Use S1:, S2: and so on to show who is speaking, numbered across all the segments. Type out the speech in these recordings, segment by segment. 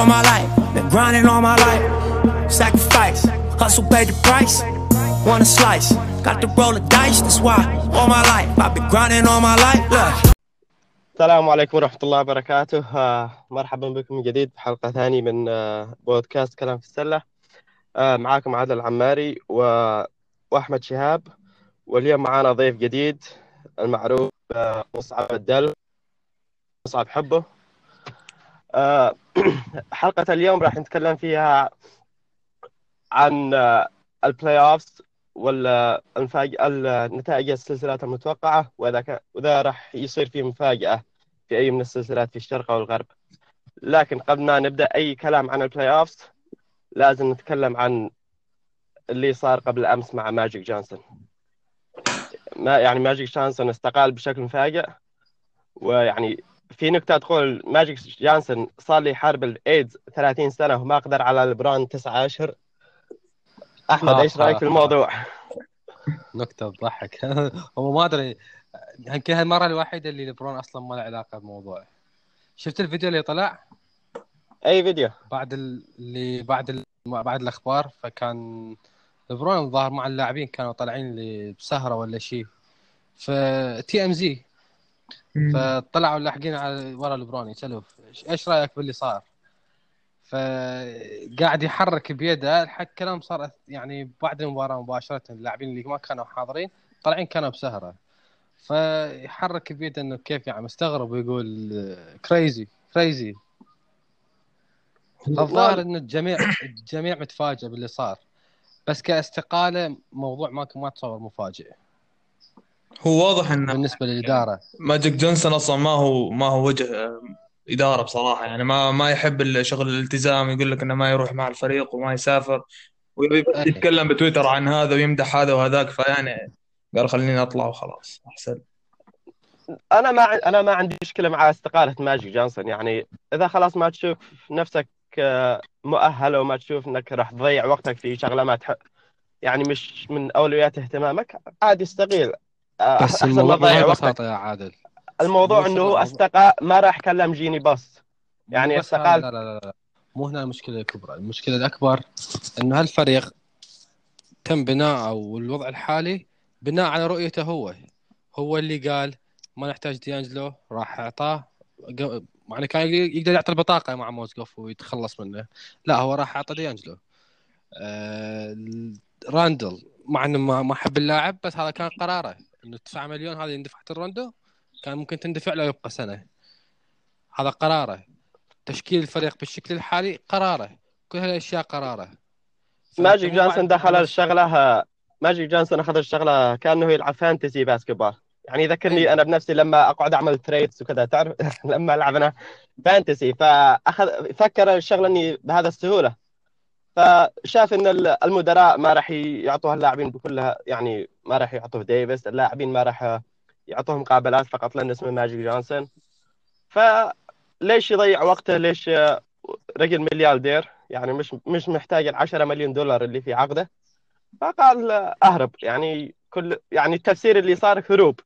S1: all my life. Been grinding all my life. Sacrifice, hustle pay the price. Want a slice, got to roll the dice. That's why all my life I've been grinding all my life. Look.
S2: السلام عليكم ورحمة الله وبركاته آه، مرحبا بكم من جديد في حلقة ثانية من آه، بودكاست كلام في السلة آه، معاكم عادل العماري. وأحمد شهاب واليوم معانا ضيف جديد المعروف مصعب الدل مصعب حبه حلقة اليوم راح نتكلم فيها عن ال playoffs النتائج السلسلات المتوقعة وإذا كان وإذا راح يصير في مفاجأة في أي من السلسلات في الشرق أو الغرب. لكن قبل ما نبدأ أي كلام عن ال playoffs لازم نتكلم عن اللي صار قبل أمس مع ماجيك جونسون. ما يعني ماجيك جونسون استقال بشكل مفاجئ ويعني في نكتة تقول ماجيك جونسون صار له يحارب الإيدز 30 سنة وما قدر على لبرون تسعة أشهر. أحمد
S3: آه،
S2: إيش رأيك في
S3: آه.
S2: الموضوع؟
S3: نكتة تضحك هو ما أدري. يمكن هالمرة الوحيدة اللي لبرون أصلا ما له علاقة بموضوع شفت الفيديو اللي طلع؟
S2: أي فيديو؟
S3: بعد ال- اللي بعد ال... بعد الأخبار فكان لبرون ظهر مع اللاعبين كانوا طالعين لي بسهرة ولا شيء. ف TMZ فطلعوا لاحقين على ورا لبرون يسالوه "إيش- إيش رأيك باللي صار؟ فقاعد يحرك بيده الحق كلام صار يعني بعد المباراة مباشرة اللاعبين اللي ما كانوا حاضرين طالعين كانوا بسهرة. فيحرك بيده إنه كيف يعني مستغرب ويقول crazy crazy الظاهر إنه الجميع الجميع متفاجئ باللي صار بس كاستقالة موضوع ما ما تصور مفاجئ.
S4: هو واضح ان
S3: بالنسبة للإدارة.
S4: ماجيك جونسون أصلا ما هو ما هو وجه آه، إدارة بصراحة. يعني ما ما يحب الشغل الالتزام يقول لك إنه ما يروح مع الفريق وما يسافر ويبي بس
S3: أي.
S4: يتكلم بتويتر عن هذا ويمدح هذا وهذاك فيعني قال خليني أطلع وخلاص أحسن.
S2: أنا ما أنا ما عندي مشكلة مع استقالة ماجيك جونسون يعني إذا خلاص ما تشوف نفسك آه، مؤهل وما تشوف إنك راح تضيع وقتك في شغله ما تحب يعني مش من أولويات اهتمامك عادي استقيل
S3: بس
S2: أحسن ما
S3: الموضوع ببساطه يا عادل.
S2: الموضوع
S3: مو إنه
S2: استقال ما راح كلم جيني باص يعني
S3: بس
S2: استقال
S3: لا لا لا لا. مو هنا المشكلة الكبرى. المشكلة الأكبر إنه هالفريق تم بناء أو الوضع الحالي بناء على رؤيته هو. هو اللي قال ما نحتاج ديانجلو راح أعطاه. يعني كان يقدر يعطي البطاقة مع موزقوف ويتخلص منه. لا هو راح اعطى ديانجلو. آه راندل مع إنه ما ما حب اللاعب بس هذا كان قراره. إنه 9 مليون هذه اندفعت الروندو كان ممكن تندفع له يبقى سنة. هذا قراره. تشكيل الفريق بالشكل الحالي قراره. كل هالأشياء قراره.
S2: ماجيك
S3: بعد-
S2: دخل الشغلة ماجيك جونسون أخذ الشغلة كأنه يلعب fantasy basketball. يعني يذكرني
S3: أيوة.
S2: أنا بنفسي لما أقعد أعمل trades وكذا تعرف؟ لما ألعب أنا fantasy. فأخذ فكر الشغلة إني بهذا السهولة. فشاف إن ال- المدراء ما راح يعطوها اللاعبين بكلها يعني ما راح يعطوه ديفيس اللاعبين ما راح يعطوهم مقابلات فقط لأن اسمه ماجيك جونسون. فليش يضيع وقته؟ ليش رجل ملياردير؟ يعني مش مش محتاج ال 10 مليون دولار اللي في عقده. فقال أهرب. يعني كل يعني التفسير اللي صار هروب.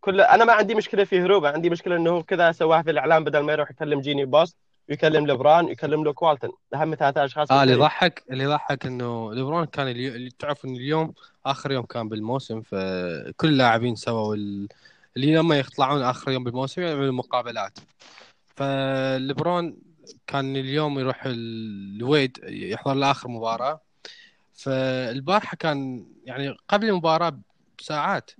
S2: كل أنا ما عندي مشكلة في هروب عندي مشكلة إنه كذا سواها في الإعلام بدل ما يروح يكلم جيني بوس ويكلم ليبرون ويكلم لوك والتن. اهم ثلاثة أشخاص
S3: آه اللي. يضحك اللي يضحك إنه ليبرون كان اللي تعرف إن اليوم آخر يوم كان بالموسم فكل اللاعبين سووا ال... اللي لما يطلعون آخر يوم بالموسم يعملوا مقابلات فليبرون كان اليوم يروح ال- الويد يحضر لآخر مباراة. فالبارحة كان يعني قبل المباراة بساعات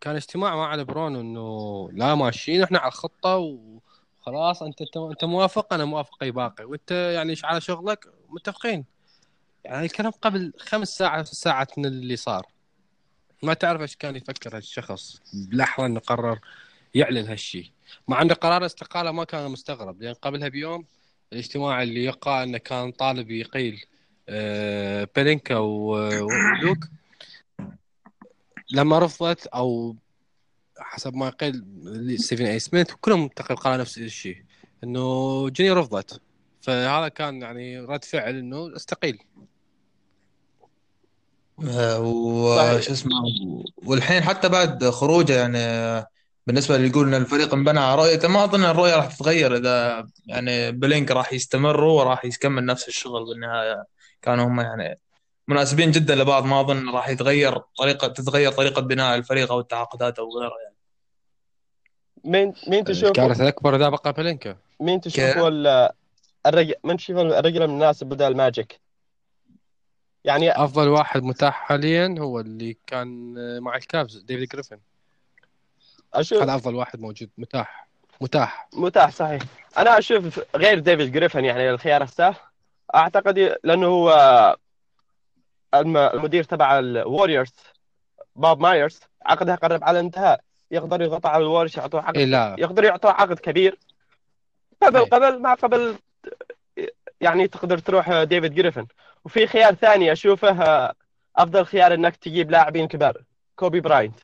S3: كان اجتماع مع ليبرون إنه لا ماشيين إحنا على الخطة وخلاص انت انت أنت موافق؟ أنا موافق أي باقي. وأنت يعني على شغلك متفقين؟ يعني الكلام قبل خمس ساعات ساعات من اللي صار. ما تعرف إيش كان يفكر هالشخص بلحظة إنه قرر يعلن هالشيء مع انه قرار الاستقالة ما كان مستغرب لأن قبلها بيوم الاجتماع اللي يقع إنه كان طالب يقيل آه، بيلينكا و- ولوك لما رفضت أو حسب ما قيل ستيفن اي سميث كلهم تقريبا قالوا نفس الشيء إنه جيني رفضت فهذا كان يعني رد فعل إنه استقيل.
S4: آه، وش اسمه والحين حتى بعد خروجه يعني بالنسبة اللي يقول إن الفريق انبنى على رؤيته ما أظن الرؤية راح تتغير إذا يعني بلينكا راح يستمروا وراح يكمل نفس الشغل بالنهاية. كانوا هم يعني مناسبين جدا لبعض ما أظن راح يتغير طريقة تتغير طريقة بناء الفريق أو التعاقدات أو غيره يعني.
S2: مين مين تشوفه
S3: الكارثة الاكبر اذا بقى بلينكا
S2: مين؟ تشوفه ال- الرجل من تشوفه الرجل المناسب بدل ماجيك؟ يعني
S3: أفضل واحد متاح حاليا هو اللي كان مع الكابز ديفيد جريفن.
S2: أشوف
S3: هذا أفضل واحد موجود متاح. متاح.
S2: متاح صحيح. أنا أشوف غير ديفيد جريفن يعني الخيار السهل أعتقد لأنه هو الم- المدير تبع الوريورز بوب مايرز. عقده قرب على الانتهاء يقدر يغطى على الوريورز يعطوه عقد
S3: اي لا.
S2: يقدر يعطوه عقد كبير. قبل
S3: أي.
S2: قبل مع قبل يعني تقدر تروح ديفيد جريفن. وفي خيار ثاني أشوفه أفضل خيار إنك تجيب لاعبين كبار كوبي براينت.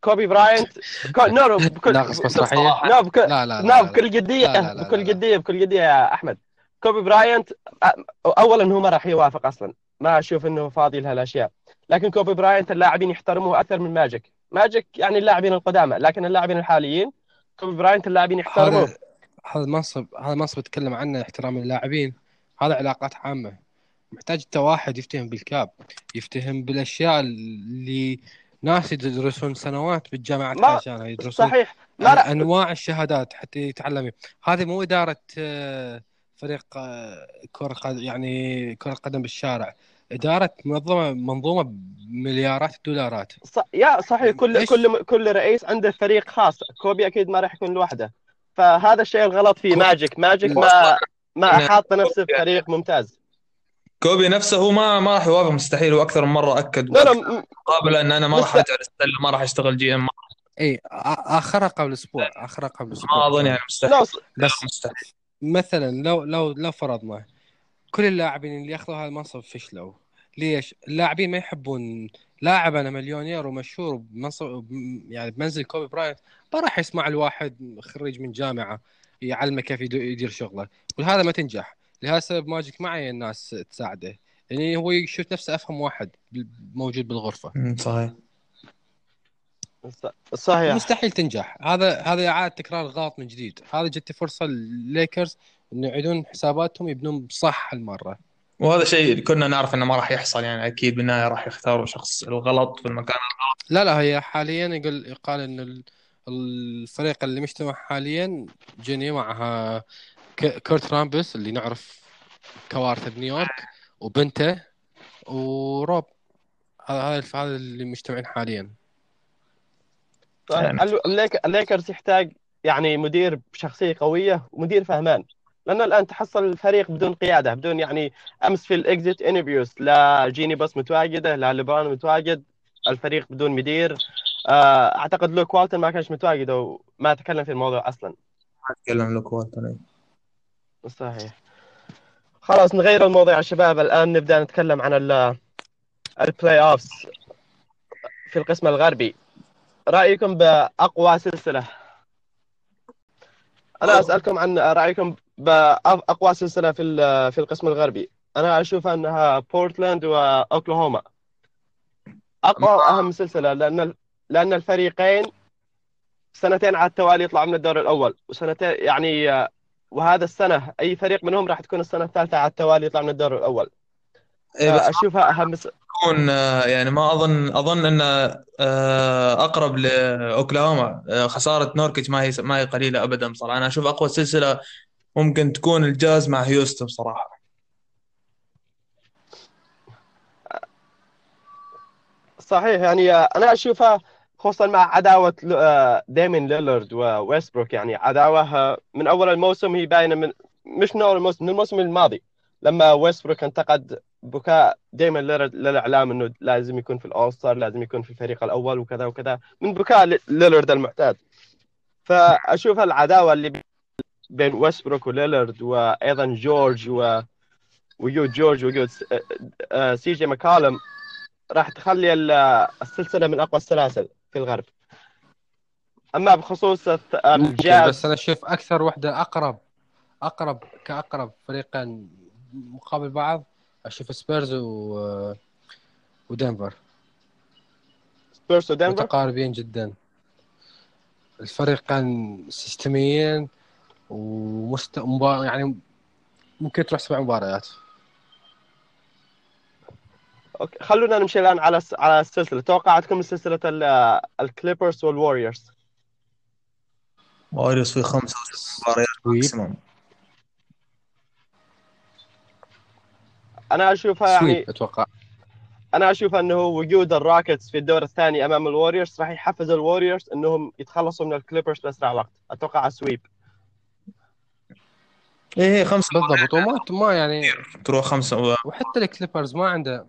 S2: كوبي براينت كو... no بكل
S3: ناقص مسرحيه
S2: no بكل
S3: لا لا لا.
S2: بكل جدية
S3: لا لا لا
S2: بكل. جدية بكل جدية يا أحمد. كوبي براينت أ- اولا هو ما راح يوافق أصلا. ما أشوف إنه فاضي لهالأشياء. لكن كوبي براينت اللاعبين يحترموه أكثر من ماجيك. ماجيك يعني اللاعبين القدامى لكن اللاعبين الحاليين كوبي براينت اللاعبين يحترموه.
S3: هذا المنصب هذا المنصب اتكلم عنه احترام اللاعبين. هذا علاقات عامة. محتاج انت واحد يفتهم بال cap يفتهم بالأشياء اللي ناس يدرسون سنوات بالجامعات
S2: ما-
S3: عشانها يدرسون
S2: صحيح. لا لا.
S3: أنواع الشهادات حتى يتعلم هذه مو إدارة آه، فريق آه، كرة يعني كرة قدم بالشارع. إدارة منظمه منظومة بمليارات الدولارات.
S2: ص... يا صحيح كل
S3: إيش؟
S2: كل كل رئيس عنده فريق خاص. كوبي أكيد ما راح يكون لوحده. فهذا الشيء الغلط في ماجيك ماجيك ما ما حاط نفسه في فريق ممتاز.
S4: كوبي نفسه هو ما ما راح يوافق مستحيل هو أكثر من مرة أكد
S2: لا لا
S4: وأكد
S2: م-
S4: قابل إن أنا ما راح أرجع للسله ما راح أشتغل
S3: GM. إي آخرها قبل أسبوع آخرها قبل أسبوع.
S4: ما أظن يعني مستحيل.
S2: لا
S3: بس
S4: مستحيل.
S3: مثلا لو لو لو فرضنا كل اللاعبين اللي ياخذوا هذا المنصب فشلوا. ليش؟ اللاعبين ما يحبون لاعب أنا مليونير ومشهور بمنصب يعني بمنزل كوبي براينت ما راح يسمع الواحد خريج من جامعة يعلمه كيف يدير شغله. ولهذا ما تنجح. لهذا السبب ماجيك معي الناس تساعده. يعني هو يشوف نفسه أفهم واحد موجود
S4: بالغرفة. صحيح.
S2: صحيح.
S3: مستحيل تنجح. هذا هذا إعادة تكرار الغلط من جديد. هذا جت فرصة لليكرز انه يعيدون حساباتهم يبنون صح هالمرة.
S4: وهذا شيء كنا نعرف إنه ما راح يحصل يعني أكيد بالنهاية راح يختاروا شخص الغلط في المكان
S3: لا لا هي حاليا يقول يقال إن ال- الفريق اللي مجتمع حاليا جيني معها كيرت رامبس اللي نعرف كوارثه بنيويورك وبنته وروب. هذا هذا هذا اللي مجتمعين حاليا.
S2: صحيح
S4: يعني.
S2: ال- الليك- الليكرز يحتاج يعني مدير بشخصية قوية ومدير فهمان. لأنه الآن تحصل الفريق بدون قيادة بدون يعني أمس في ال exit interviews لا جيني بس متواجدة لا ليبرون متواجد الفريق بدون مدير. آه، أعتقد لوك والتون ما كانش متواجد وما تكلم في الموضوع أصلا.
S4: أتكلم لوك والتون
S2: صحيح. خلاص نغير الموضوع يا شباب. الآن نبدأ نتكلم عن ال- ال playoffs في القسم الغربي. رأيكم بأقوى سلسلة؟ أنا أسألكم عن رأيكم بأقوى سلسلة في في القسم الغربي. أنا أشوف أنها بورتلاند وأوكلاهوما. أقوى وأهم سلسلة لأن لأن الفريقين سنتين على التوالي يطلعوا من الدور الأول وسنتين يعني وهذا السنة أي فريق منهم راح تكون السنة الثالثة على التوالي يطلع من الدور الأول.
S4: إيه
S2: اشوفها أهم س...
S4: يكون آه، يعني ما أظن أظن انه آه، أقرب لأوكلاهوما. آه، خسارة نوركيتش ما هي ما هي قليلة ابدا بصراحة. أنا أشوف أقوى سلسلة ممكن تكون الجاز مع هيوستن بصراحه
S2: صحيح يعني أنا أشوفها خصوصا مع عداوة ل- ديمين ليلارد وويستبروك. يعني عداوة من أول الموسم هي باينة من مش من أول الموسم من الموسم الماضي لما ويستبروك انتقد بكاء ديمين ليلارد للإعلام إنه لازم يكون في ال all star لازم يكون في الفريق الأول وكذا وكذا من بكاء ل- ليلارد المعتاد. فأشوف العداوة اللي بين ويستبروك وليلارد وأيضا جورج و وجود جورج وجود س- آه، سي جي ماكالم راح تخلي ال- السلسلة من أقوى السلاسل في الغرب. أما بخصوص الجاز
S3: بس أنا أشوف أكثر وحدة اقرب أقرب كأقرب فريقين مقابل بعض أشوف سبيرز و ودنفر
S2: سبيرس ودنفر؟
S3: متقاربين جدا. الفريق كان سيستميا ومست مبار... يعني ممكن تروح سبع مباريات.
S2: okay خلونا نمشي الآن على س... على السلسلة. توقعاتكم سلسلة ال- الكليبرز والوريورز
S4: واريورز في خمسة مباريات. maximum
S2: أنا أشوفها يعني
S3: أتوقع.
S2: أنا أشوف إنه وجود الروكيتس في الدور الثاني أمام الوريورز راح يحفز الوريورز إنهم يتخلصوا من الكليبرز باسرع وقت. أتوقع sweep
S4: إيه هي خمسة.
S3: بالضبط وما ما يعني
S4: تروح خمسة. و...
S3: وحتى الكليبرز ما عنده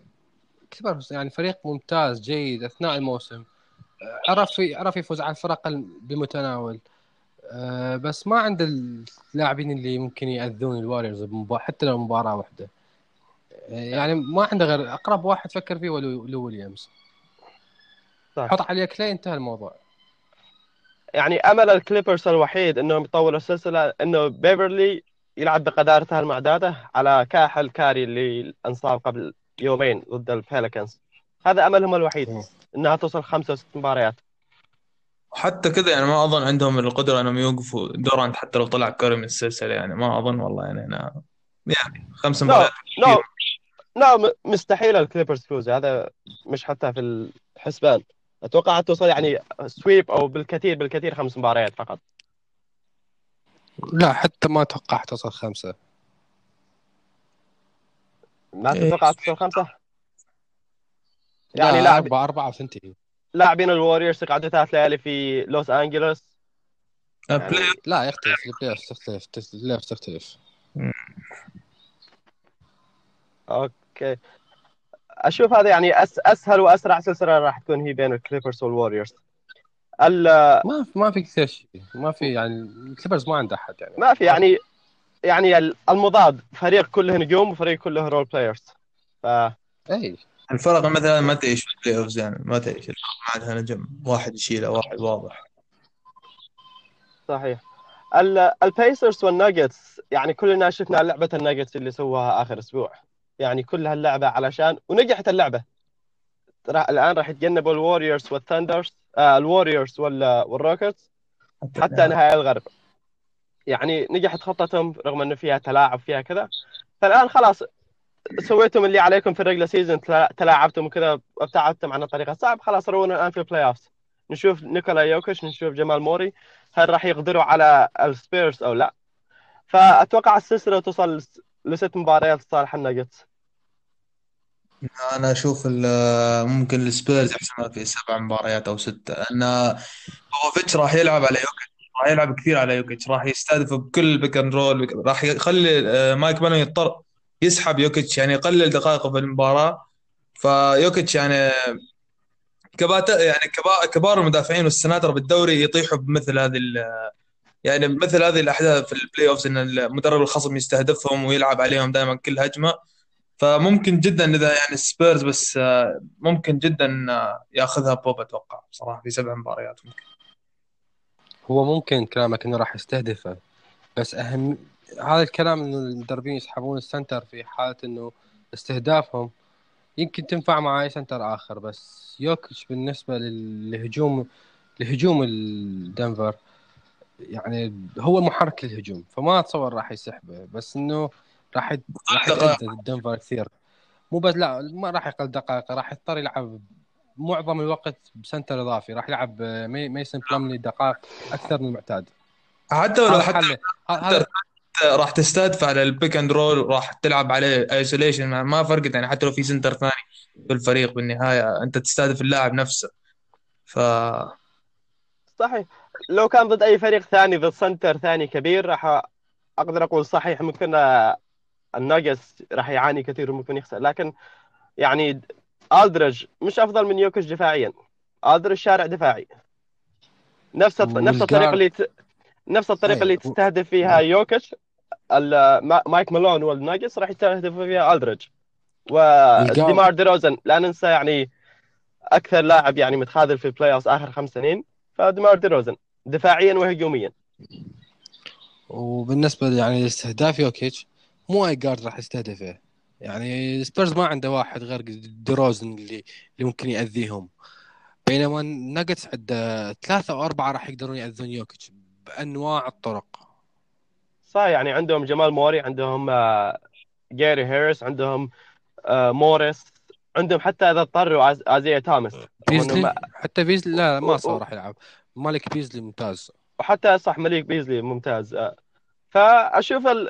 S3: كليبرز يعني فريق ممتاز جيد أثناء الموسم. عرف عرف يفوز على الفرق بالمتناول أه، بس ما عنده اللاعبين اللي ممكن يأذون الواريورز بمبا- حتى لو مباراة واحدة. أه، يعني ما عنده غير أقرب واحد فكر فيه هو لو ويليامز
S2: صح.
S3: حط عليه كلاي انتهى الموضوع؟
S2: يعني أمل الكليبرز الوحيد إنهم يطوروا السلسلة إنه بيفرلي يلعب بقذارته المعتاده على كاحل كاري اللي انصاب قبل يومين ضد البيليكنز هذا أملهم الوحيد
S3: مم.
S2: إنها توصل خمسة وست مباريات.
S4: حتى كذا يعني ما أظن عندهم القدرة إنهم يوقفوا. دورانت حتى لو طلع كوري من السلسلة يعني ما أظن والله يعني أنا يعني خمس مباريات
S2: no no مستحيل الكليبرز يفوز. هذا مش حتى في الحسبان. أتوقع توصل يعني sweep أو بالكثير بالكثير خمس مباريات فقط.
S3: لا حتى ما أتوقع توصل خمسة.
S2: ما. تتوقع توصل خمسة؟
S3: يعني لا
S2: لاعب
S3: اربعه أربعة وتنتهي
S2: لاعبين الوريورز يقعدوا ثلاث ليالي في لوس أنجلوس.
S4: آه،
S2: يعني
S3: لا يختلف ال playoff تختلف ال playoff تختلف.
S2: okay. أشوف هذا يعني أس أسهل وأسرع سلسلة راح تكون هي بين الكليبرز والوريورز ال-
S3: ما في ما في كثير شيء. ما في يعني الكليبرز ما عنده أحد يعني.
S2: ما في يعني يعني ال- المضاد فريق كله نجوم وفريق كله role players ف
S3: اي
S4: الفرق مثلا ما تعيش في ال playoffs يعني ما تعيش الفرق. ما عندها نجم. واحد يشيله واحد واضح.
S2: صحيح. ال- السبيرز والناجتس يعني كلنا شفنا لعبة الناجتس اللي سووها آخر أسبوع. يعني كل هاللعبة علشان ونجحت اللعبة. راح الآن راح يتجنبوا الوريورز والثاندرز آه الوريورز وال- والروكيتس حتى نهائي الغرب. يعني نجحت خطتهم رغم إنه فيها تلاعب فيها كذا. فالآن خلاص سويتم اللي عليكم في ال regular season تلاعبتم وكذا وابتعدتم عن الطريق الصعب خلاص ورونا الآن في ال playoff نشوف نيكولا يوكيتش نشوف جمال موري هل راح يقدروا على السبيرز أو لا. فأتوقع السلسلة توصل لست مباريات لصالح الناجتس.
S4: أنا أشوف ممكن السبيرز يحسمها في سبع مباريات أو ستة. لأن بوبوفيتش راح يلعب على يوكيتش راح يلعب كثير على يوكيتش راح يستهدف بكل pick and roll راح يخلي آه، مايك مالون يضطر يسحب يوكيتش يعني يقلل دقائقه في المباراة. فيوكيتش يعني كبات يعني كبا- كبار المدافعين والسناتر بالدوري يطيحوا بمثل هذه ال- يعني مثل هذه الأحداث في ال playoffs إن المدرب الخصم يستهدفهم ويلعب عليهم دائما كل هجمة. فممكن جدا إذا يعني السبيرز بس آه، ممكن جدا آه، ياخذها بوب أتوقع صراحة في سبع مباريات. ممكن
S3: هو ممكن كلامك إنه راح يستهدفه بس أهم هذا الكلام إنه المدربين يسحبون ال center في حالة إنه استهدافهم. يمكن تنفع مع أي center آخر بس يوكيتش بالنسبة لل- لهجوم لهجوم الدنفر يعني هو محرك الهجوم فما أتصور راح يسحبه. بس إنه راح يد- راح الدنفر كثير. مو بس لا ما راح يقل دقائق راح يضطر يلعب معظم الوقت ب center إضافي. راح يلعب آه، مي- ميسن بلملي دقائق أكثر من المعتاد.
S4: حتى ولو حتى
S3: حله هذا
S4: راح تستهدف على ال pick and roll راح تلعب عليه isolation ما ما فرقت يعني حتى لو في center ثاني في الفريق بالنهاية أنت تستهدف اللاعب نفسه. ف
S2: صحيح. لو كان ضد أي فريق ثاني ضد center ثاني كبير راح أقدر أقول صحيح ممكن آه، الناجتس راح يعاني كثير وممكن يخسر. لكن يعني الدرج مش أفضل من يوكيتش دفاعيا. الدرج شارع دفاعي. نفس نفس
S3: الطريقة
S2: اللي ت... نفس الطريقة اللي
S3: أيوة.
S2: تستهدف فيها يوكيتش مايك مالون والناجتس راح يستهدفوا فيها الدرج وديمار ديروزن لا ننسى يعني أكثر لاعب يعني متخاذل في ال playoff آخر خمس سنين. فديمار ديروزن دفاعيا وهجوميا.
S3: وبالنسبة يعني لاستهداف يوكيتش مو اي guard راح يستهدفه. يعني سبيرز ما عنده واحد غير دروزن اللي اللي ممكن يأذيهم. بينما الناجتس عنده ثلاثة أو أربعة راح يقدرون يأذون يوكيتش بأنواع الطرق.
S2: صح يعني عندهم جمال موري عندهم آه، جاري هاريس عندهم آه، موريس عندهم حتى إذا اضطروا آيزيا رغم إنه
S3: بيزلي حتى بيزلي لا ما صار راح يلعب. مالك بيزلي ممتاز.
S2: وحتى صح مليك بيزلي ممتاز آه، فأشوف ال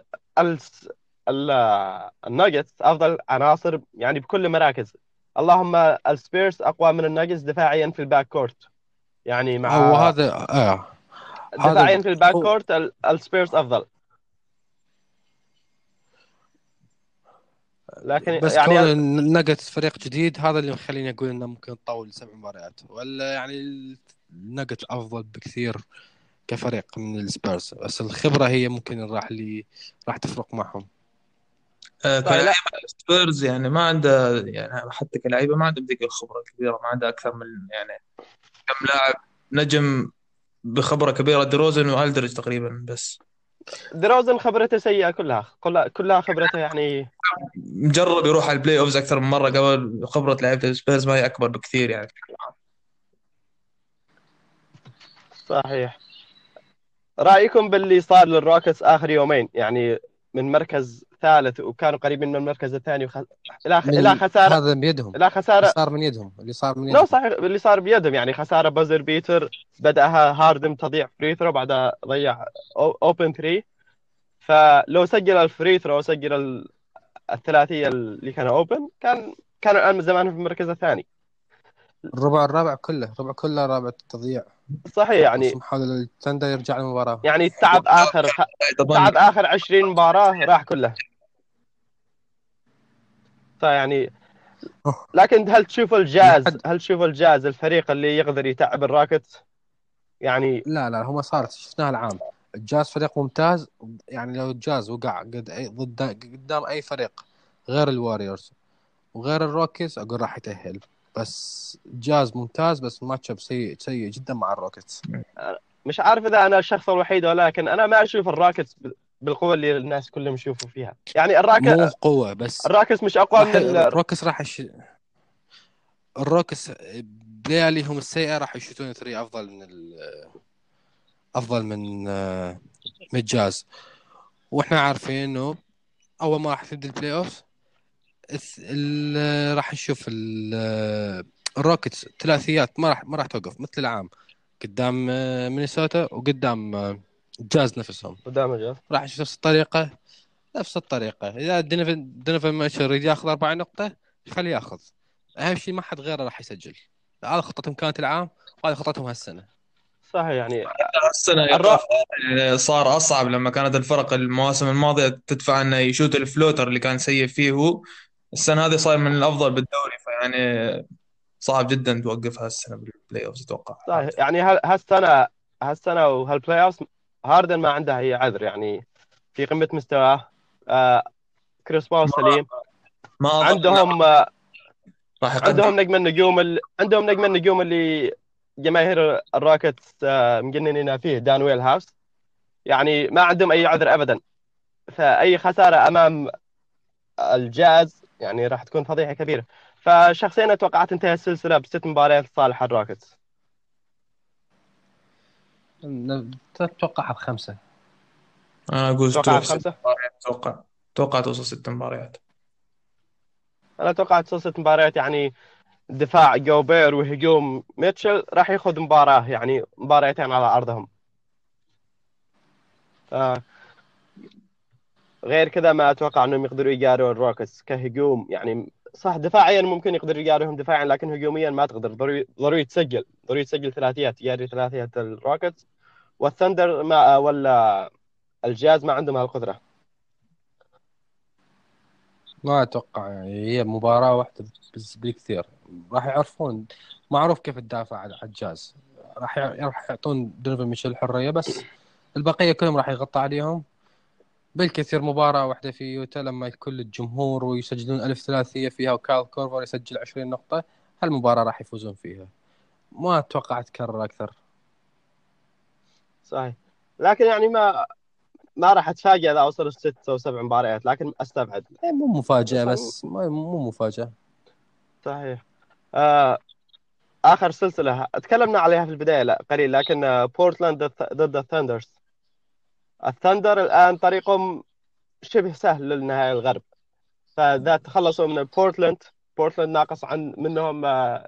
S2: الناجتس أفضل عناصر يعني بكل المراكز اللهم السبيرز أقوى من الناجتس دفاعيا في ال backcourt يعني مع
S3: هو هذا هذا
S2: دفاعيا في
S3: ال
S2: backcourt ال- السبيرز أفضل. لكن
S3: بس
S2: يعني
S3: كون الناجتس فريق جديد هذا اللي مخليني أقول إنه ممكن تطول سبع مباريات. ولا يعني الناجتس أفضل بكثير كفريق من السبيرز. بس الخبرة هي ممكن راح اللي راح تفرق معهم.
S4: آه،. كلاعب سبيرز يعني ما عنده يعني حتى كلاعيبه ما عندهم ذيك الخبره الكبيره ما عنده أكثر من يعني كم لاعب نجم بخبرة كبيرة دروزن والدرج تقريبا بس.
S2: دروزن خبرته سيئة كلها كلها كلها خبرته يعني
S4: مجرب يروح على ال playoffs أكثر من مرة قبل خبرة لعيبة السبيرز ما هي أكبر بكثير يعني.
S2: صحيح. رأيكم باللي صار للروكتس آخر يومين؟ يعني من مركز ثالث وكانوا قريبين من المركز الثاني وخ... إلى
S3: من-
S2: إلى خساره
S3: هذا بيدهم إلى
S2: خساره
S3: صار من يدهم. اللي صار من يدهم.
S2: صحيح اللي صار بيدهم. يعني خسارة buzzer beater بدأها هاردن تضيع free throw بعدها ضيع open 3 فلو سجل ال free throw وسجل ال- الثلاثية اللي كان open كان كانوا الآن من زمان في المركز الثاني.
S3: الربع الرابع كله الربع كله رابع تضييع
S2: صحيح يعني
S3: محاولة الثندر يرجع للمباراة.
S2: يعني تعب آخر تعب آخر 20 مباراة راح كله. فيعني لكن هل تشوف الجاز هل تشوف الجاز الفريق اللي يقدر يتعب الروكتس؟ يعني
S3: لا لا هم صارت شفناها العام. الجاز فريق ممتاز يعني لو الجاز وقع قد أي ضد قدام أي فريق غير الواريورز وغير الروكيتس أقول راح يتأهل. بس جاز ممتاز بس ال matchup سيء سيء جدا مع الروكيتس
S2: مش عارف إذا أنا الشخص الوحيد ولا لكن أنا ما أشوف الراكتس بالقوة اللي الناس كلهم يشوفوا فيها. يعني
S3: مو
S2: الراكت
S3: قوة بس
S2: الراكتس مش
S3: أقوى
S2: من ال...
S3: الروكتس راح يش... الروكتس بلياليهم السيئة راح يشوتون three أفضل من ال... أفضل من آه، من الجاز. وإحنا عارفين إنه أول ما راح تبدأ ال playoff ال- راح نشوف ال- الروكيتس ثلاثيات ما راح ما راح توقف مثل العام قدام آه، مينيسوتا وقدام الجاز نفسهم.
S2: قدام الجاز.
S3: راح نشوف نفس الطريقة نفس الطريقة. إذا دونيفن دونيفن يريد ياخذ أربع نقطة خليه ياخذ. أهم شيء ما حد غيره راح يسجل. هذا خطتهم كانت العام وهذه خطتهم هالسنة.
S2: صحيح يعني السنة
S4: يعني صار أصعب لما كانت الفرق المواسم الماضية تدفع انه يشوت ال floater اللي كان سيء فيه هو. السنة هذه صار من الأفضل بالدوري فيعني صعب جدا توقفها السنة بال playoff أتوقع.
S2: صحيح يعني هالسنه هالسنة وهال playoff هاردن ما عنده اي عذر يعني في قمة مستواه. آه كريس بول سليم.
S4: ما
S2: عندهم آه
S4: راح
S2: عندهم نجم النجوم ال... عندهم نجم النجوم اللي جماهير الراكتس آه، مجننين فيه دانويل هاوس يعني ما عندهم أي عذر ابدا. فأي خسارة أمام الجاز يعني راح تكون فضيحة كبيرة. فشخصيا أتوقع تنتهي السلسلة بست مباريات لصالح الراكتس.
S3: تتوقعها بخمسة
S4: أنا أقول
S2: أتوقع
S4: توصل
S2: خمسه
S4: أتوقع أتوقع توصل ست مباريات.
S2: أنا أتوقع تصل ست مباريات يعني دفاع جوبير وهجوم ميتشل راح ياخذ مباراة يعني مباريتين على أرضهم. ف- غير كذا ما أتوقع إنهم يقدروا يجاروا الروكتس كهجوم يعني صح دفاعيا ممكن يقدروا يجاروهم دفاعيا لكن هجوميا ما تقدر. ضروري ضروري تسجل. ضروري تسجل ثلاثيات يجاري ثلاثيات الروكتس والثندر ما ولا الجاز ما عندهم هالقدرة.
S3: ما أتوقع يعني هي مباراة واحدة بس بالكثير. راح يعرفون معروف كيف تدافع على الجاز. راح راح يعطون دونيفن ميتشل الحرية بس البقية كلهم راح يغطى عليهم. بالكثير مباراة واحدة في يوتا لما كل الجمهور ويسجلون ألف ثلاثية فيها وكايل كورفر يسجل 20 نقطة هالمباراة راح يفوزون فيها. ما أتوقع تكرر أكثر.
S2: صحيح. لكن يعني ما ما راح اتفاجئ إذا وصلوا ست أو سبع مباريات لكن أستبعد.
S3: إيه مو
S2: صحيح.
S3: بس مو مفاجأة.
S2: صحيح. آه آخر سلسلة. تكلمنا عليها في البداية لا قليل لكن آه، بورتلاند ضد- ضد الثندرز الثندر الآن طريقهم شبه سهل للنهائي الغرب. فإذا تخلصوا من بورتلاند بورتلاند ناقص عن منهم آه،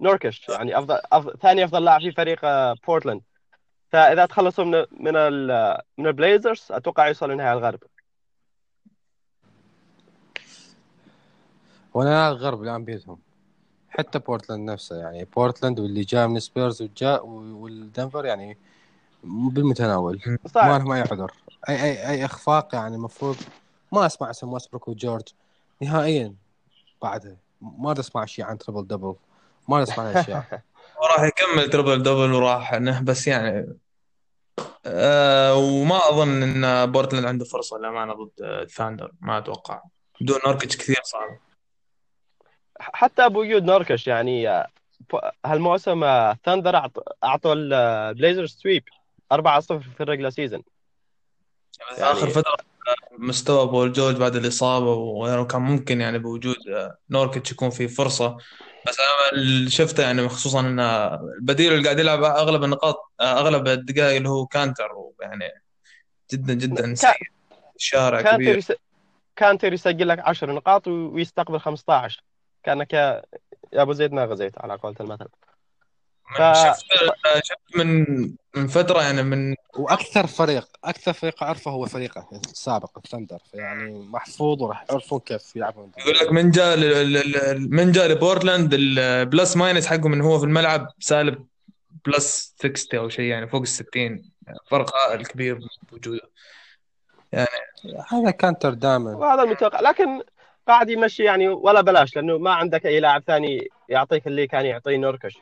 S2: نوركش يعني افضل, أفضل ثاني أفضل لاعب في فريق آه، بورتلاند فإذا تخلصوا من من من البليزرز أتوقع يوصلوا لنهائي الغرب.
S3: وأنا الغرب الآن بيدهم. حتى بورتلاند نفسه يعني. بورتلاند واللي جاء من سبيرز وجاء والدنفر يعني بالمتناول. ما
S2: صح
S3: لهم أي عذر. اي اي أي أخفاق يعني المفروض ما أسمع اسم ويستبروك وجورج نهائيا بعدها ما أسمع شيء عن triple double ما أسمع أشياء.
S4: وراح يكمل triple double وراح نه بس يعني آه وما أظن إن بورتلاند عنده فرصة للأمانة ضد الثاندر ما أتوقع. بدون نوركيتش كثير صعب.
S2: حتى بوجود نوركش يعني آه، هالموسم آه، ثاندر اعطوا البليزرز sweep 4-0 في ال regular
S4: season
S2: يعني-
S4: اخر فترة مستوى بول جورج بعد الإصابة وغيره كان ممكن يعني بوجود آه، نوركيتش يكون في فرصة. بس أنا اللي شفته يعني خصوصا إن البديل اللي قاعد يلعب أغلب النقاط آه، أغلب الدقائق اللي هو كانتر يعني جدا جدا سيء. الشارع
S2: كانتر
S4: كبير.
S2: يس... كانتر يسجل لك 10 نقاط ويستقبل 15 كأنك يا يا أبو زيد ما غزيت على قولة المثل. ف...
S4: شفت شفت من من فترة يعني من
S3: وأكثر فريق أكثر فريق أعرفه هو فريقه السابق الثندر يعني محفوظ وراح يعرفون كيف يلعبون.
S4: يقول لك من جاء من جاء لبورتلاند ال plus minus حقه من هو في الملعب سالب plus 60 أو شيء يعني فوق ال 60 يعني فرق هائل كبير بوجوده
S3: هذا كانتر دائما
S2: وهذا المتوقع لكن قاعد يمشي يعني ولا بلاش لأنه ما عندك أي لاعب ثاني يعطيك اللي كان يعطيه نوركش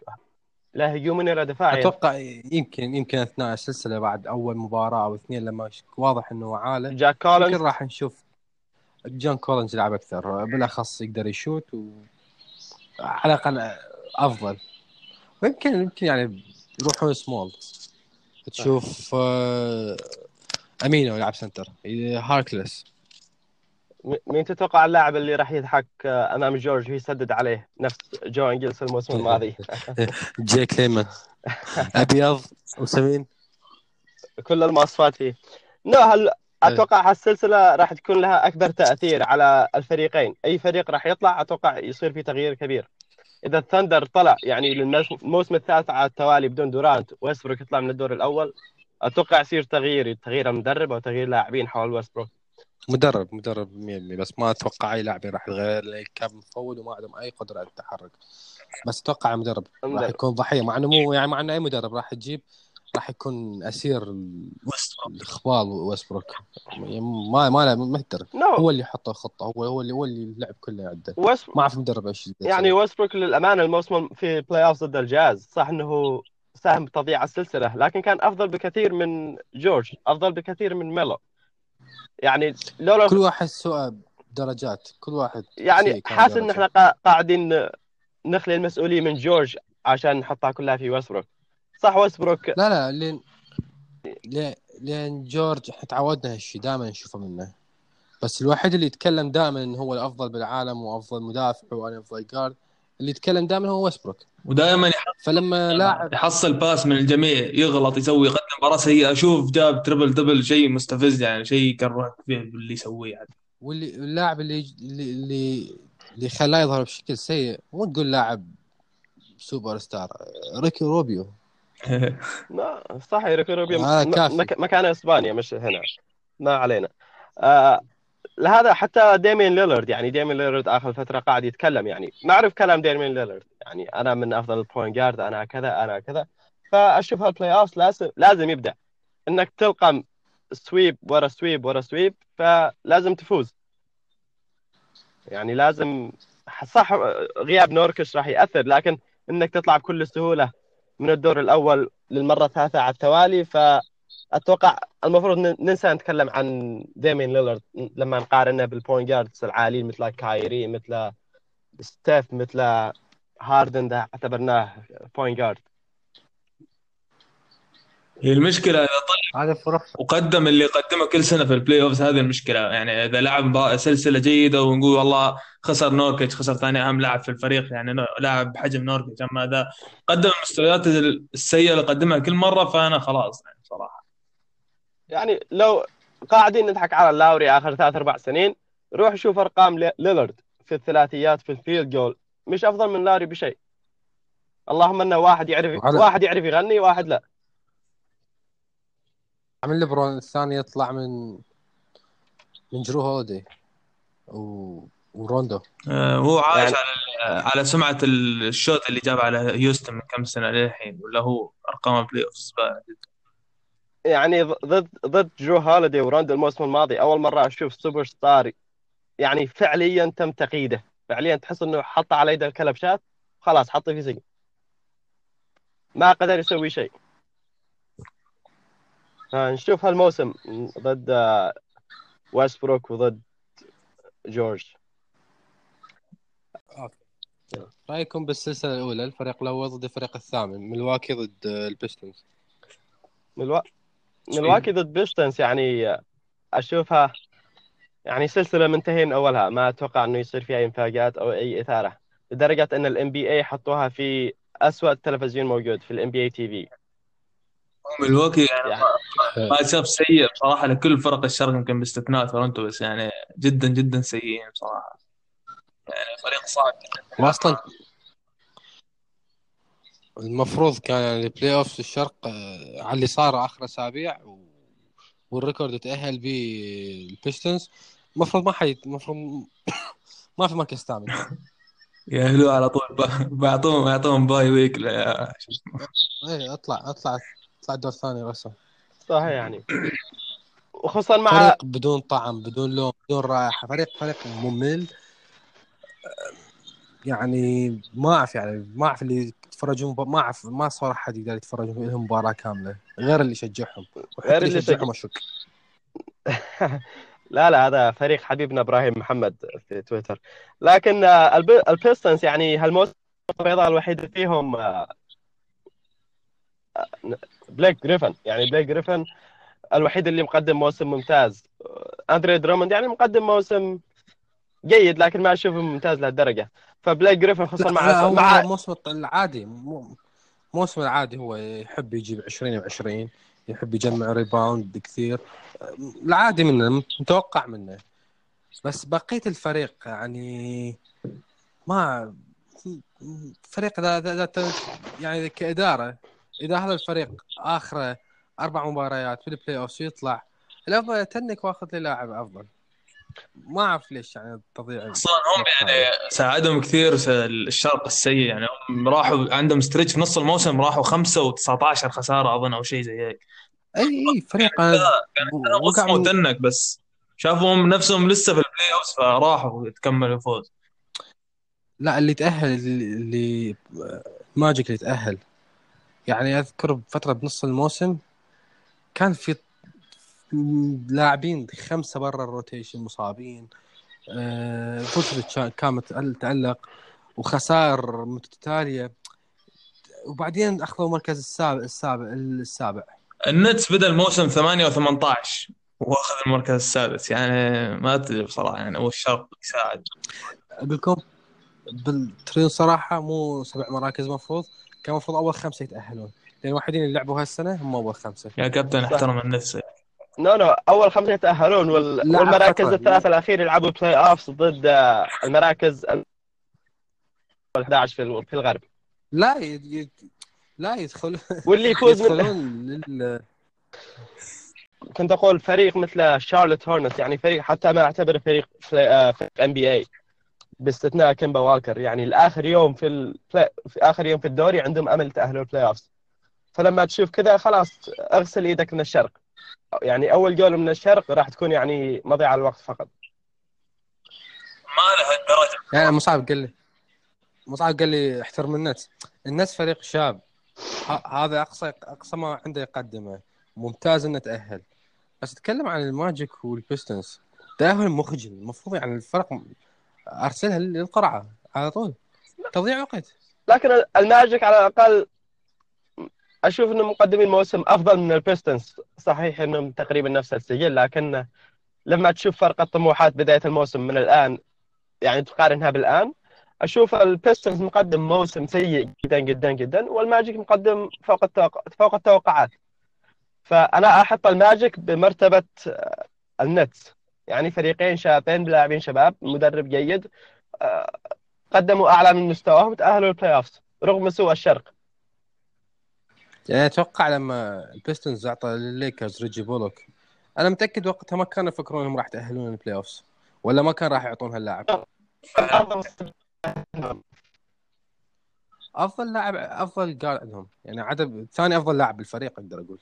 S2: لا هجومي ولا دفاعي
S3: أتوقع يمكن يمكن أثناء السلسلة بعد أول مباراة أو اثنين لما واضح إنه عاله
S2: جاك
S3: يمكن
S2: كولينز
S3: راح نشوف جون كولينز يلعب أكثر. بالأخص يقدر يشوت و... على الأقل أفضل. ويمكن يمكن يعني يروحون سمول. تشوف آه، أمينو يلعب center. هاركلس
S2: مين تتوقع اللاعب اللي راح يضحك آه، أمام جورج ويسدد عليه نفس جو انجلس الموسم الماضي؟
S3: جيك ليمن. أبيض وسمين.
S2: كل المواصفات فيه. نو هل أتوقع هالسلسلة راح تكون لها أكبر تأثير على الفريقين؟ أي فريق راح يطلع أتوقع يصير في تغيير كبير. إذا الثندر طلع يعني للموسم الثالث على التوالي بدون دورانت ويسبروك يطلع من الدور الأول أتوقع يصير تغيير تغيير المدرب أو تغيير لاعبين حول ويسبروك
S3: مدرب مدرب 100% بس ما أتوقع أي لاعب راح يتغير لأن كان مفوض وما عندهم أي قدرة على التحرك. بس أتوقع المدرب راح
S2: المدرب.
S3: يكون ضحية مع إنه مو يعني مع إنه أي مدرب راح تجيب راح يكون أسير ال- الاخبال ويسبروك يعني ما ما له ما يقدر
S2: نو
S3: هو اللي يحط الخطه هو هو اللي هو اللي اللعب كله عنده ما أعرف مدرب إيش.
S2: يعني ويسبروك للأمانة الموسم في playoff ضد الجاز صح إنه ساهم بتضييع السلسلة لكن كان أفضل بكثير من جورج أفضل بكثير من ميلو. يعني لولا
S3: كل واحد سوى درجات كل واحد
S2: يعني حاسس
S3: إن.
S2: إحنا قا- قاعدين نخلي المسؤوليه من جورج عشان نحطها كلها في ويسبروك صح ويسبروك
S3: لا لا لين لين جورج إحنا تعودنا هالشيء دائما نشوفه منه. بس الوحيد اللي يتكلم دائما انه هو الأفضل بالعالم وأفضل مدافع وأنا افضل guard اللي يتكلم دائما هو ويسبروك
S4: ودائما
S3: فلما لاعب
S4: يحصل باس من الجميع يغلط يسوي يقدم مباراة سيئة. أشوف جاب triple double شيء مستفز يعني شيء يكرهك فيه باللي يسويه يعني.
S3: واللي اللاعب اللي اللي اللي, اللي خلاه يظهر بشكل سيء مو تقول لاعب سوبر ستار ريكي روبيو.
S2: ما صح ريكي روبيو
S3: هذا
S2: م-
S3: كافي.
S2: مك- مكانه إسبانيا مش هنا. ما علينا. آه لهذا حتى ديمين ليلرد يعني ديمين ليلرد آخر فترة قاعد يتكلم يعني ما اعرف كلام ديمين ليلرد يعني أنا من أفضل ال point guard أنا كذا أنا كذا. فأشوف هال playoff لازم لازم يبدأ. إنك تلقى sweep ورا sweep ورا sweep فلازم تفوز. يعني لازم صح غياب نوركش راح يأثر لكن إنك تطلع بكل سهولة من الدور الأول للمرة الثالثة على التوالي فاتوقع المفروض ننسى نتكلم عن ديمين ليلرد لما نقارنه بال point guards العاليين مثل كايري مثل ستيف مثل هاردن ده اعتبرناه point guard.
S4: هي المشكلة إذا طلع
S3: هذا
S4: وقدم اللي يقدمه كل سنة في ال playoffs هذه المشكلة. يعني إذا لعب سلسلة جيدة ونقول والله خسر نوركيتش خسر ثاني أهم لاعب في الفريق يعني لاعب بحجم نوركيتش. أما إذا قدم المستويات السيئة اللي قدمها كل مرة فأنا خلاص يعني صراحة.
S2: يعني لو قاعدين نضحك على اللاوري آخر ثلاث أربع سنين روح شوف أرقام لي- ليلارد في الثلاثيات في ال field goal. مش أفضل من لاوري بشيء. اللهم إنه واحد يعرف
S3: وعلى-
S2: واحد يعرف يغني واحد لا.
S3: من ليبرون الثاني يطلع من من جرو هوليدي و... وروندو.
S4: آه، هو عايش
S2: يعني-
S4: على على سمعة ال shot اللي جاب على هيوستن من كم سنة للحين ولا هو أرقام ال playoffs
S2: يعني ضد ضد جرو هوليدي وروندو الموسم الماضي أول مرة أشوف سوبر ستار يعني فعليا تم تقييده. فعليا تحس إنه حط على يده الكلبشات خلاص حطه في سجن ما قدر يسوي شيء. آه، نشوف هالموسم ضد آه، ويستبروك وضد جورج
S3: رايكم بالسلسلة الأولى الفريق الأول ضد الفريق الثامن ملواكي ضد البيستنز
S2: ملوا... ملواكي ضد بيستنز يعني أشوفها يعني سلسلة منتهيه من أولها. ما أتوقع إنه يصير فيها اي مفاجات أو أي إثارة لدرجة إن ال NBA حطوها في اسوء تلفزيون موجود في ال NB A TV
S4: ملواكي يعني
S2: يعني
S4: ما شاف سيء بصراحة لكل فرق الشرق يمكن باستثناء تورنتو بس يعني جدا جدا سيئين بصراحة. يعني فريق صعب. جدا
S3: واصلا المفروض كان يعني ال playoff في الشرق آه، على اللي صار آخر أسابيع و... وال record تأهل به البيستنز المفروض ما حي المفروض ما في مركز ثامن
S4: يأهلوا على طول بعطوهم يعطوهم bye week
S3: إيه اطلع اطلع اطلع الدور الثاني بس
S2: صحيح يعني. وخصوصا مع
S3: فريق بدون طعم بدون لون بدون رائحة. فريق فريق ممل. يعني ما أعرف يعني ما أعرف اللي يتفرجون ما أعرف ما صار احد يقدر يتفرج لهم مباراة كاملة غير اللي يشجعهم.
S2: غير
S3: اللي يشجعهم أشك.
S2: لا لا هذا فريق حبيبنا إبراهيم محمد في تويتر. لكن آه، الب- البيستنز يعني هالموسم البيضاء الوحيد فيهم آه، آه، بليك جريفن. يعني بليك جريفن الوحيد اللي مقدم موسم ممتاز. أندري دراموند يعني مقدم موسم جيد لكن ما أشوفه ممتاز لهالدرجة. فبليك جريفن خصوصا مع مع
S3: الموسم العادي مو- الموسم العادي هو يحب يجيب 20 و20 يحب يجمع rebound كثير. العادي منه متوقع منه. بس بقية الفريق يعني ما فريق ذا ذا يعني كإدارة إذا هذا الفريق آخره أربع مباريات في ال playoff يطلع الأفضل tank وأخذ لي لاعب أفضل. ما أعرف ليش يعني تضيع
S4: خصوصا هم يعني ساعدهم كثير الشرق السيء. يعني هم راحوا عندهم stretch في نص الموسم راحوا خمسة و19 خسارة أظن أو شيء زي هيك.
S3: أي أي فريق
S4: كان
S3: وقع
S4: وصموا
S3: من-
S4: tank بس. شافوا نفسهم لسه في ال playoff فراحوا تكملوا فوز
S3: لا اللي تأهل اللي, ماجيك اللي تأهل. يعني أذكر بفترة بنص الموسم كان في لاعبين خمسة برا ال rotation مصابين. آه، فوتشيفيتش كان متأل- تألق وخسائر متتالية. وبعدين أخذوا المركز السابع السابع السابع.
S4: النتس بدأ الموسم 8 و18 واخذ المركز السادس. يعني ما أدري بصراحة يعني هو الشرق يساعد.
S3: أقول لكم بالترين صراحة مو سبع مراكز مفروض كان المفروض أول خمسة يتأهلون. لأن الوحيدين اللي لعبوا هالسنة هم أول خمسة.
S4: يا كابتن احترم النتس.
S2: no no أول خمسة يتأهلون وال... والمراكز. الثلاثة الأخير يلعبوا playoffs ضد آه، المراكز ال 11 في في الغرب.
S3: لا ي... ي... لا يدخل
S2: واللي يفوز من
S3: يدخلون لل...
S2: كنت أقول فريق مثل شارلوت هورنت يعني فريق حتى ما أعتبره فريق في NBA باستثناء كيمبا والكر. يعني الآخر يوم في, ال... في آخر يوم في الدوري عندهم أمل تاهلوا ال playoffs فلما تشوف كذا خلاص اغسل إيدك من الشرق. يعني أول جولة من الشرق راح تكون يعني مضيعة الوقت فقط.
S4: ما لهالدرجة.
S3: يعني مصعب قال لي. مصعب قال لي احترم النتس النتس فريق شاب. ه... هذا أقصى أقصى ما عنده يقدمه. ممتاز إنه تأهل. بس اتكلم عن الماجيك والبيستنز تأهل مخجل. المفروض يعني الفرق أرسلها للقرعة على طول. تضييع وقت.
S2: لكن الماجيك على الأقل أشوف انهم مقدمين موسم أفضل من البيستنز. صحيح إنهم تقريبا نفس السجل لكن لما تشوف فرق الطموحات بداية الموسم من الآن يعني تقارنها بالآن أشوف البيستنز مقدم موسم سيء جدا جدا جدا والماجيك مقدم فوق التوقع فوق التوقعات. فأنا أحط الماجيك بمرتبة النتس. يعني فريقين شابين بلاعبين شباب مدرب جيد آه، قدموا أعلى من مستواهم تأهلوا ال play رغم سوء الشرق.
S3: يعني أتوقع لما البيستنز أعطى للليكرز ريجي بولوك أنا متأكد وقتها ما كانوا يفكرون إنهم راح يتأهلون ال playoffs ولا ما كان راح يعطون هاللاعب. أفضل لاعب أفضل قال عندهم يعني عدد ثاني أفضل لاعب بالفريق أقدر أقول.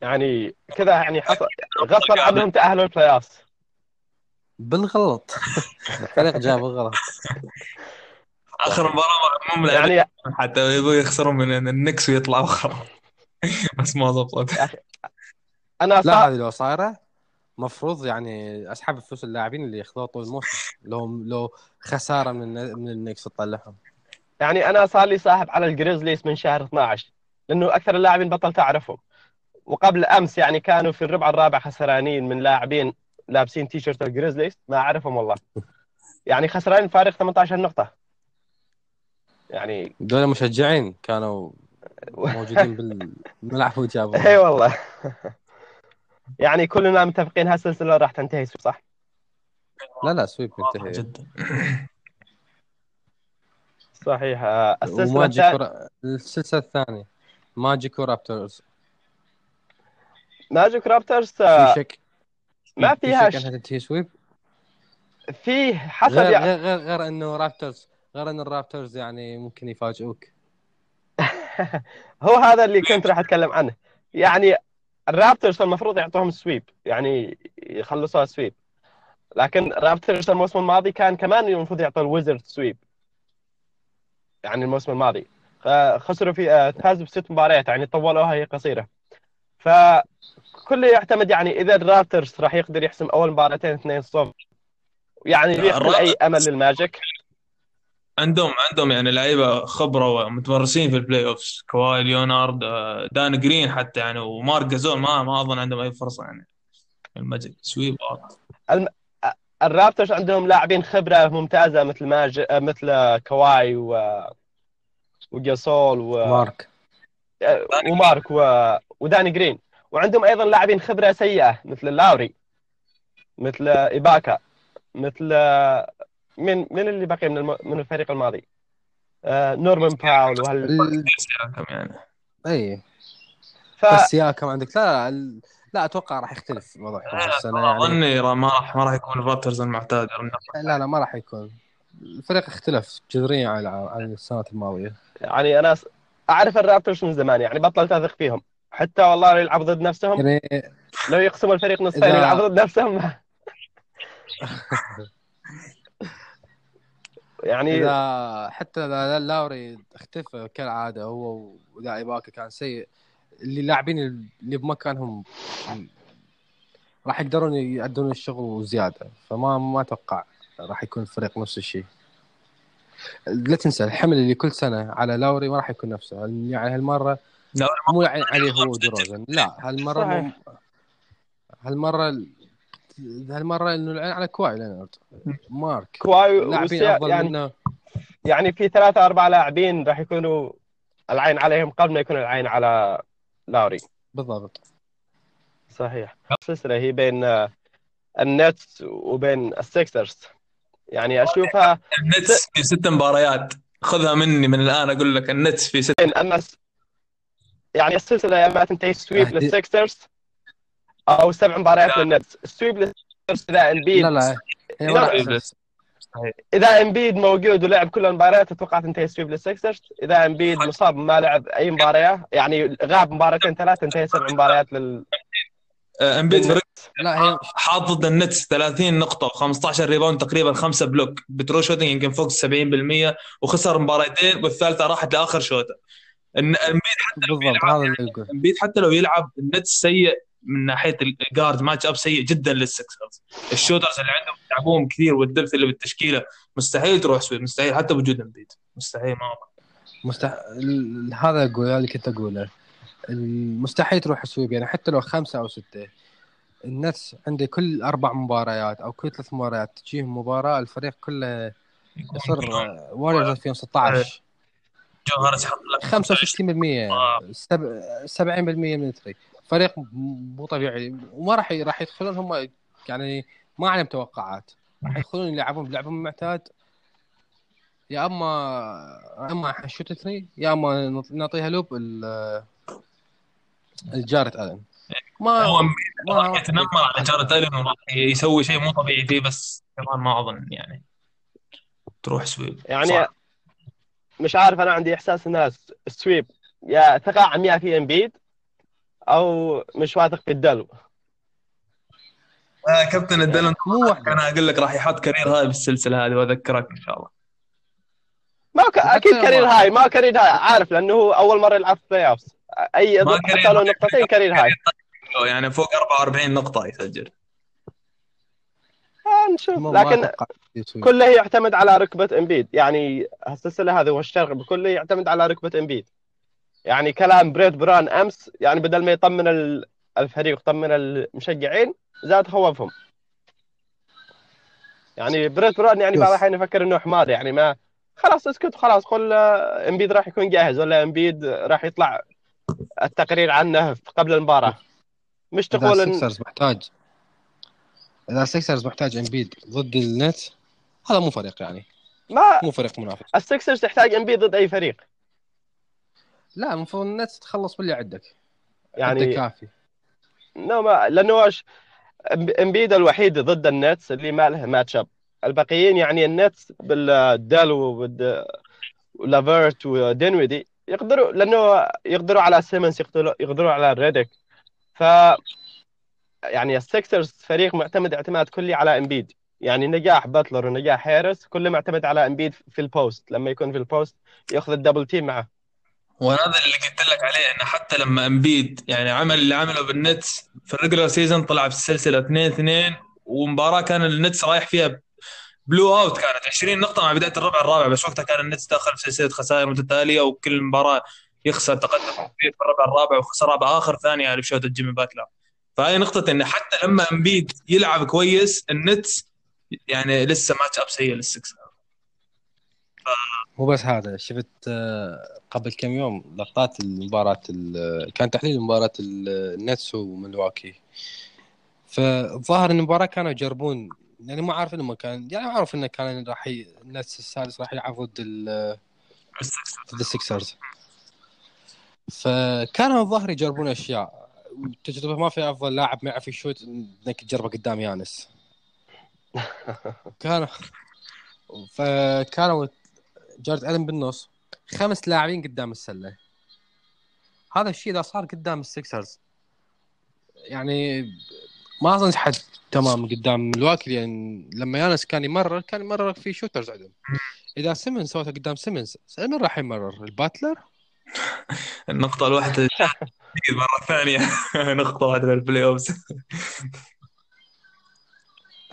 S2: يعني كذا يعني حصل غصبا عنهم تأهلوا ال playoffs
S3: بالغلط. الفريق جاب بالغلط
S4: آخر مباراة مو من
S2: يعني
S4: حتى يبغوا يخسرون من النكس ويطلعوا آخر. بس ما ضبطت
S2: أنا
S3: لا هذه لو صايرة مفروض يعني أسحب فلوس اللاعبين اللي ياخذوها طول الموسم. لو لو خسارة من من النكس تطلعهم
S2: يعني أنا صار لي صاحب على الجريزليز من شهر 12 لأنه أكثر اللاعبين بطلت اعرفهم وقبل أمس يعني كانوا في الربع الرابع خسرانين من لاعبين لابسين تي شيرت الجريزليز ما أعرفهم والله. يعني خسرانين فارق 18 نقطة. يعني
S3: دول مشجعين كانوا موجودين بالملعب وجابوا
S2: إي والله. يعني كلنا متفقين هالسلسلة راح تنتهي صح؟
S3: لا لا sweep منتهي
S4: جدا.
S2: صحيح. آه، السلسلة
S3: وماجيك ورا... السلسلة الثانية. ماجيك ورابترز.
S2: ماجيك رابترز
S3: في
S2: آه،
S3: شك
S2: ما
S3: في
S2: فيها
S3: شك
S2: ش...
S3: إنها تنتهي sweep؟
S2: فيه حسب
S3: غير
S2: يعني
S3: غير غير, غير إنه رابترز غير إن الرابترز يعني ممكن يفاجئوك.
S2: هو هذا اللي كنت راح أتكلم عنه. يعني الرابترز المفروض يعطوهم sweep يعني يخلصوها sweep لكن الرابترز الموسم الماضي كان كمان المفروض يعطوا الويزرد sweep يعني الموسم الماضي. خسروا في آه، فازوا بست مباريات يعني طولوها هي قصيرة. فكله يعتمد يعني إذا الرابترز راح يقدر يحسم أول مباراتين 2 0 يعني يقتل
S4: أي
S2: أمل للماجيك.
S4: عندهم عندهم يعني لعيبة خبرة ومتمرسين في ال playoffs كواي ليونارد آه، دان جرين حتى يعني ومارك جازول ما ما أظن عندهم أي فرصة يعني. الماجيك sweep آه.
S2: الرابترز عندهم لاعبين خبرة ممتازة مثل ماج... مثل كواي و وجاسول و...
S3: مارك
S2: ومارك و... وداني جرين. وعندهم أيضا لاعبين خبرة سيئة مثل لاوري مثل إيباكا مثل من من اللي بقي من الم... من الفريق الماضي؟ آه، نورمان باول وهال
S3: ال...
S4: سياكم يعني.
S3: إي.
S2: ف...
S3: بس سياكم عندك. لا ال- لا أتوقع راح يختلف السنة يعني
S4: أظني را- ما راح ما راح يكون الرابترز المعتاد.
S3: لا لا ما راح يكون. الفريق اختلف جذريا عن عن السنوات الماضية.
S2: يعني أنا أعرف الرابترز من زمان يعني بطلت اثق فيهم. حتى والله لو يلعب ضد نفسهم
S3: يعني
S2: لو يقسموا الفريق نصفين
S3: إذا-
S2: ويلعب ضد نفسهم. يعني
S3: إذا حتى اذا لاوري اختفى كالعادة هو وذا ايباكا كان سيء. اللي اللاعبين اللي بمكانهم راح يقدرون يأدون الشغل وزياده فما ما أتوقع راح يكون الفريق نفس الشيء. لا تنسى الحمل اللي كل سنة على لاوري ما راح يكون نفسه. يعني
S4: هالمرة
S3: مو يعني عليه هو ودروزن لا هالمرة مو. هالمرة هالمرة إنه العين على كواي لينارد مارك.
S2: كواي
S3: لاعبين
S2: وسيا-
S3: أفضل
S2: يعني
S3: منه.
S2: يعني في ثلاثة أربع لاعبين راح يكونوا العين عليهم قبل ما يكون العين على لاوري.
S3: بالضبط.
S2: صحيح. السلسلة هي بين آه، النتس وبين السكسرز يعني أشوفها
S4: النتس في ست مباريات. خذها مني من الآن أقول لك النتس في ست
S2: أما يعني السلسلة يا إما تنتهي
S3: sweep
S2: للسكسرز أو سبع مباريات للنتس ال sweep للسكسرز إذا إمبيد.
S3: لا لا. راح
S2: إذا إمبيد. موجود ولعب كل المباريات أتوقع تنتهي sweep للسكسرز إذا إمبيد مصاب ما لعب أي مباراة يعني غاب مباراتين ثلاث تنتهي سبع مباريات لل
S4: آه، إمبيد فريق
S3: لا هي
S4: حاط ضد النتس 30 نقطة و15 rebound تقريبا خمسة block بترو shooting يمكن فوق 70% وخسر مباراتين والثالثة راحت لآخر شوطة الن- إمبيد
S3: بالضبط هذا اللي يقول.
S4: إمبيد حتى لو يلعب النتس سيء من ناحية ال guard matchup سيء جدا للسكسرز. ال shooters اللي عندهم يلعبوهم كثير وال depth اللي بالتشكيلة مستحيل تروح sweep مستحيل حتى بوجود امبيد مستحيل ما
S3: مستح... ال- هذا أقول اللي كنت أقوله. مستحيل تروح sweep يعني حتى لو خمسة أو ستة. النتس عنده كل أربع مباريات أو كل ثلاث مباريات تجيهم مباراة الفريق كله يصير واريورز 2016
S4: جو هارس يحط لك
S3: 65% سب- 70% من التري فريق مو طبيعي. وما راح راح يدخلون هم يعني ما عليهم توقعات. راح يدخلون يلعبون بلعبهم المعتاد يا اما يا أما حنشوت ثري يا أما نعطيها لوب ال- الجارت ألن. ما
S4: هو
S3: ما
S4: راح يتنمر على جارد الين وراح يسوي شيء مو طبيعي فيه بس كمان ما أظن يعني تروح sweep.
S2: يعني
S4: صعب.
S2: مش عارف أنا عندي إحساس إنها س- sweep. يا ثقة عمياء في إمبيد أو مش واثق في الدالو.
S4: آه كابتن الدلو
S3: مو
S4: أنا أقول لك راح يحط career high بالسلسلة هذه وأذكرك إن شاء الله.
S2: ما ك... أكيد
S3: career
S2: high
S3: ما
S2: career high عارف لأنه هو أول مرة يلعب في playoffs اي حتى لو
S4: high.
S2: نقطتين كارير هاي.
S4: يعني فوق 44 نقطة يسجل.
S2: آه نشوف. لكن. كله يعتمد على ركبة امبيد يعني السلسلة هذه والشرق بكله يعتمد على ركبة امبيد يعني كلام بريت براون أمس يعني بدل ما يطمن ال- الفريق يطمن المشجعين زاد خوفهم. يعني بريت براون يعني بعض. الأحيان يفكر إنه حمار يعني ما خلاص اسكت خلاص قل آه، امبيد راح يكون جاهز ولا امبيد راح يطلع التقرير عنه قبل المباراة. مش تقول ان
S3: محتاج إذا السكسرز محتاج امبيد ضد النت هذا مو فريق يعني.
S2: ما
S3: مو فريق منافس.
S2: السكسرز تحتاج امبيد ضد أي فريق.
S3: لا المفروض النت تخلص باللي عندك.
S2: يعني
S3: عندك كافي.
S2: no ما لأنه وش امبيد الوحيد ضد النتس اللي ما له matchup الباقيين يعني النتس بالدالو وبال لافيرت ودينويدي يقدروا لأنه يقدروا على سيمنز يقدروا يقدروا على ريديك ف يعني السكسرز فريق معتمد اعتماد كلي على امبيد يعني نجاح باتلر ونجاح هاريس كله معتمد على امبيد في ال post لما يكون في ال post يأخذ ال double team معه.
S4: وهذا اللي قلت لك عليه إنه حتى لما امبيد يعني عمل اللي عمله بالنتس في ال regular season طلع في السلسلة 2 2 ومباراة كان النتس رايح فيها blowout كانت. 20 نقطة مع بداية الربع الرابع بس وقتها كان النتس داخل في سلسلة خسائر متتالية وكل مباراة يخسر تقدم في الربع الرابع وخسرها باخر ثانية بشوطه جيمي باتلر. فهي نقطة انه حتى لما امبيد يلعب كويس النتس يعني لسه matchup سيء للسكس
S3: مو بس هذا شفت آه، قبل كم يوم لقطات المباراة ال- كان تحليل مباراة ال- النتس وملواكي. فالظاهر إن المباراة كانوا يجربون يعني ما عارف إنه كان يعني عارف إنه كان راح ي... النتس السادس راح يلعب ضد ال... ضد السكسرز فكانوا الظاهر يجربون أشياء. تجربة ما في أفضل لاعب ما يعرف يشوت إنك تجربه قدام يانس. كانوا فكانوا جاريد الن بالنص خمس لاعبين قدام السلة. هذا الشيء إذا صار قدام السكسرز يعني ما أظن حد تمام قدام ملواكي لأن لما يانس كان يمرر كان يمرر في shooters عندهم. إذا سيمنز سوته قدام سيمنز من راح يمرر؟ الباتلر؟
S4: النقطه الواحده مرة ثانية. نقطة واحدة بال playoffs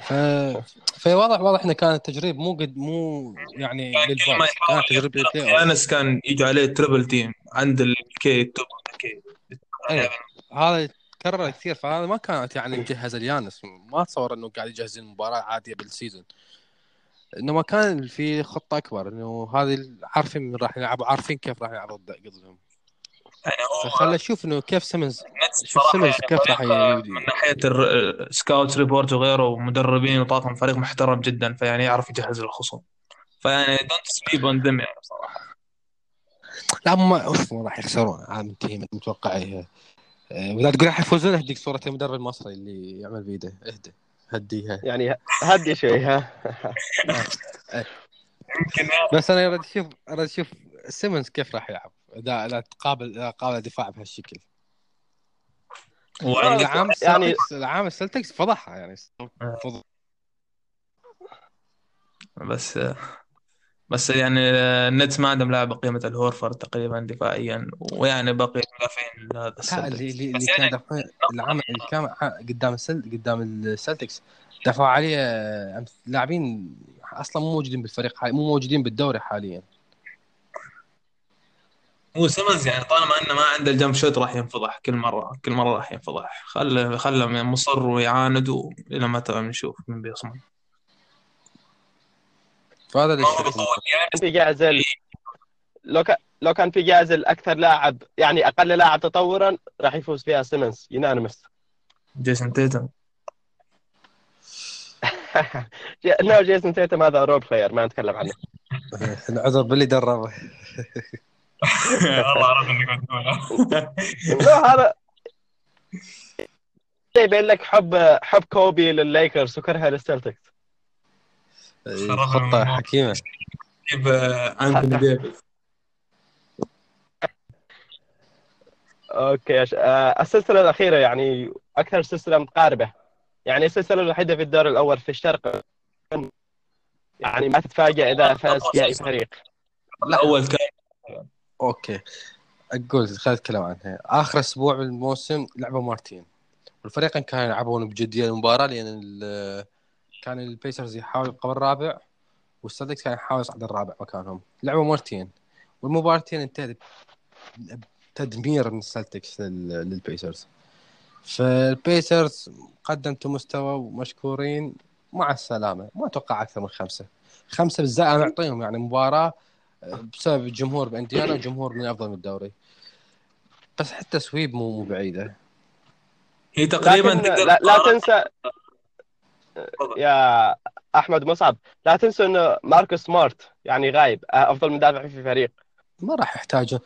S3: ف فواضح واضح إنه كان التجريب مو قد مو يعني
S4: ما
S3: لل pass كان off.
S4: يانس كان يجي عليه triple team عند ال key top
S3: ال key. هذا تكرر كثير فهذا ما كانت يعني مجهزة ليانس. ما اتصور إنه قاعد يجهز المباراه عادية بال season انما كان في خطة أكبر إنه هذه عارفين من راح يلعبوا عارفين كيف راح يلعبوا ضد- ضدهم
S4: يعني هو
S3: فخلى أشوف إنه كيف سيمنز شوف سيمنز
S4: يعني
S3: كيف راح
S4: من ناحية ال scouts report وغيره ومدربين وطاقم فريق محترم جدا فيعني يعرف يجهز الخصوم فيعني don't sleep on them يعني بصراحة.
S3: لا ما أوف ما راح يخسرون. عام منتهي متوقع. إيه. آه، واذا تقول راح يفوزون؟ اهديك صورة المدرب المصري اللي يعمل بيده اهدى هديها
S2: يعني هدي شوي ها.
S4: يمكن
S3: بس أنا أريد أشوف أريد أشوف سيمنز كيف راح يلعب. اذا إذا تقابل إذا قابل دفاع بهالشكل يعني العام
S2: يعني-
S3: العام السلتكس فضحها يعني فضح.
S4: بس بس يعني النتس ما عندهم لاعب بقيمة الهورفر تقريبا دفاعيا ويعني بقي مدافعين لهذا
S3: لا
S4: السلتكس
S3: اللي اللي, اللي
S4: يعني
S3: كان دفع العام اللي كان قدام السل قدام السلتكس دفعوا عليه لاعبين أصلا مو موجودين بالفريق حاليا مو موجودين بالدوري حاليا
S4: هو سيمنز يعني طالما إنه ما عنده ال jump shot راح ينفضح كل مرة كل مرة راح ينفضح. خله خله مصر ويعاند إلى متى نشوف من بيصمد
S3: فهذا اللي
S4: يعني
S2: كان في جائزة لو كان لو كان في جائزة الأكثر لاعب يعني أقل لاعب تطورا راح يفوز فيها سيمنز unanimous
S4: جيسون تيتم
S2: no جيسون تيتم هذا role player ما نتكلم عنه.
S3: العذر باللي دربه
S4: والله عرفت إنك بتقولها
S2: لا هذا يبين لك حب حب كوبي للليكرز وكرهه للسلتكس.
S3: خطة حكيمة.
S4: جيب انثوني ديفيس.
S2: okay أش... آه، السلسلة الأخيرة يعني أكثر سلسلة متقاربه يعني السلسلة الوحيدة في الدور الأول في الشرق. يعني ما تتفاجئ إذا فاز فيها اي فريق
S4: الأول كان
S3: okay. أقول خلينا نتكلم عنها. آخر أسبوع من الموسم لعبوا مرتين. والفريقين كانوا يلعبون بجدية المباراة لأن كان البيسرز يحاول يبقى بالرابع والسلتكس كان يحاول يصعد الرابع مكانهم. لعبوا مرتين. والمباراتين انتهت تدمير من السلتكس لل- للبيسرز فالبيسرز قدمتوا مستوى ومشكورين مع السلامة. ما أتوقع أكثر من خمسة. خمسة بالذات أنا أعطيهم يعني مباراة بسبب الجمهور بانديانا وجمهور من أفضل من الدوري. بس حتى sweep مو مو بعيدة.
S4: هي تقريبا
S2: لكن
S4: تقدر
S2: لا, لا تنسى يا أحمد مصعب لا تنسى انه ماركوس سمارت يعني غايب أفضل مدافع في الفريق.
S3: ما راح يحتاجه.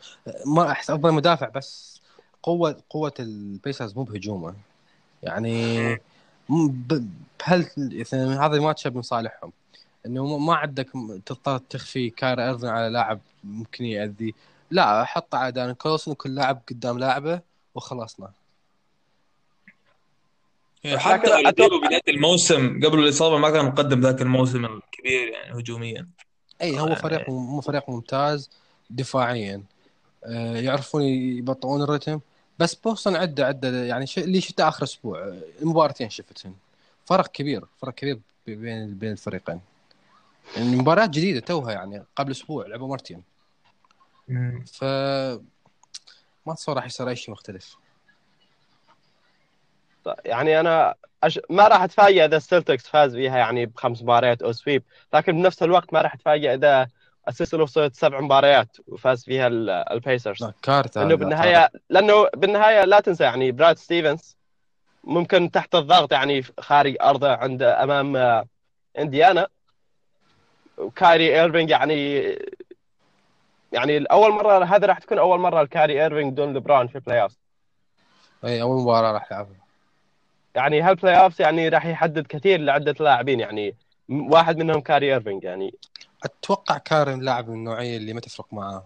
S3: ما راح أفضل مدافع بس قوه قوة البيسرز مو بهجومه. يعني م- ب- بهل يعني هذا الماتش من صالحهم. إنه ما عندك تضطر تخفي كايري ايرفن على لاعب ممكن يأذي. لا حط على دان كولسون وكل لاعب قدام لاعبه وخلصنا.
S4: يعني حتى اولاديبو بداية الموسم قبل الإصابة ما كان مقدم ذاك الموسم الكبير يعني هجوميا.
S3: أي هو
S4: يعني-
S3: فريق مو فريق ممتاز دفاعيا. آه، يعرفون يبطئون الرتم بس بوسطن عدة عدة يعني ش... اللي شفته آخر أسبوع. آه، المباراتين شفتهن فرق كبير فرق كبير بين بين الفريقين. يعني مباريات جديدة توها يعني قبل أسبوع لعبوا مرتين. ف ما أتصور راح يصير أي شيء مختلف.
S2: يعني أنا أش... ما راح اتفاجئ إذا السلتكس فاز فيها يعني بخمس مباريات أو sweep لكن بنفس الوقت ما راح اتفاجئ إذا السلسله وصلت سبع مباريات وفاز فيها ال- البيسرز كارثة
S3: لأنه.
S2: بالنهايه لأنه بالنهاية لا تنسى يعني براد ستيفنز ممكن تحت الضغط يعني خارج أرضه عند أمام آه، انديانا وكايري إيرفينج يعني يعني اول مرة هذا راح تكون أول مرة لكايري إيرفينج دون لبران في ال playoff
S3: أي أول مباراة راح يلعبها
S2: يعني هال playoff يعني راح يحدد كثير لعدة لاعبين؟ يعني واحد منهم كاري إيرفينج يعني.
S3: أتوقع كايري لاعب من النوعية اللي ما تفرق معاه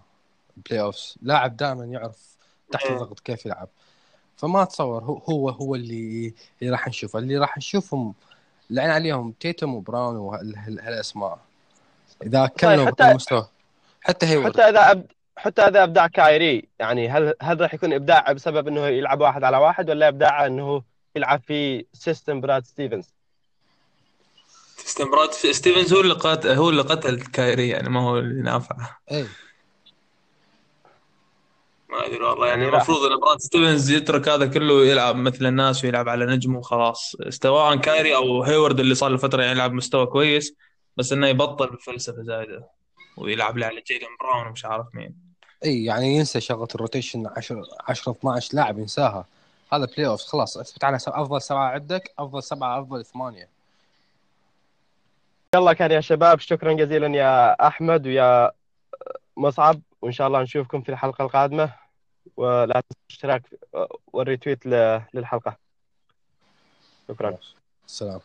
S3: playoffs لاعب دائما يعرف تحت الضغط كيف يلعب. فما أتصور هو هو هو اللي اللي راح نشوفه. اللي راح نشوفهم العين عليهم تيتم وبراون وهالأسماء. إذا كملوا
S2: حتى-
S3: بهذا المستوى. حتى هيورد
S2: حتى إذا أب... حتى إذا إبداع كايري يعني هل هل راح يكون إبداع بسبب إنه يلعب واحد على واحد ولا إبداع إنه يلعب في system براد ستيفنز
S4: system براد ستيفنز هو اللي قاتل هو اللي قتل كايري يعني ما هو اللي نافع.
S3: اي
S4: ما أدري والله يعني
S2: يعني
S4: المفروض إن براد ستيفنز يترك هذا كله يلعب مثل الناس ويلعب على نجمه وخلاص. سواء كايري أو هيورد اللي صار له فترة يعني يلعب مستوى كويس. بس إنه يبطل بالفلسفه زايدة ويلعب لي على جيلن براون ومش عارف مين.
S3: إي يعني ينسى شغلة ال rotation 10 10 12 لاعب ينساها. هذا playoff خلاص اثبت على أفضل سبعة عندك أفضل سبعة أفضل ثمانية.
S2: يلا كان يا شباب شكرا جزيلا يا أحمد ويا مصعب وإن شاء الله نشوفكم في الحلقة القادمة. ولا تنسوا الاشتراك والريتويت للحلقة. شكرا.
S3: سلام.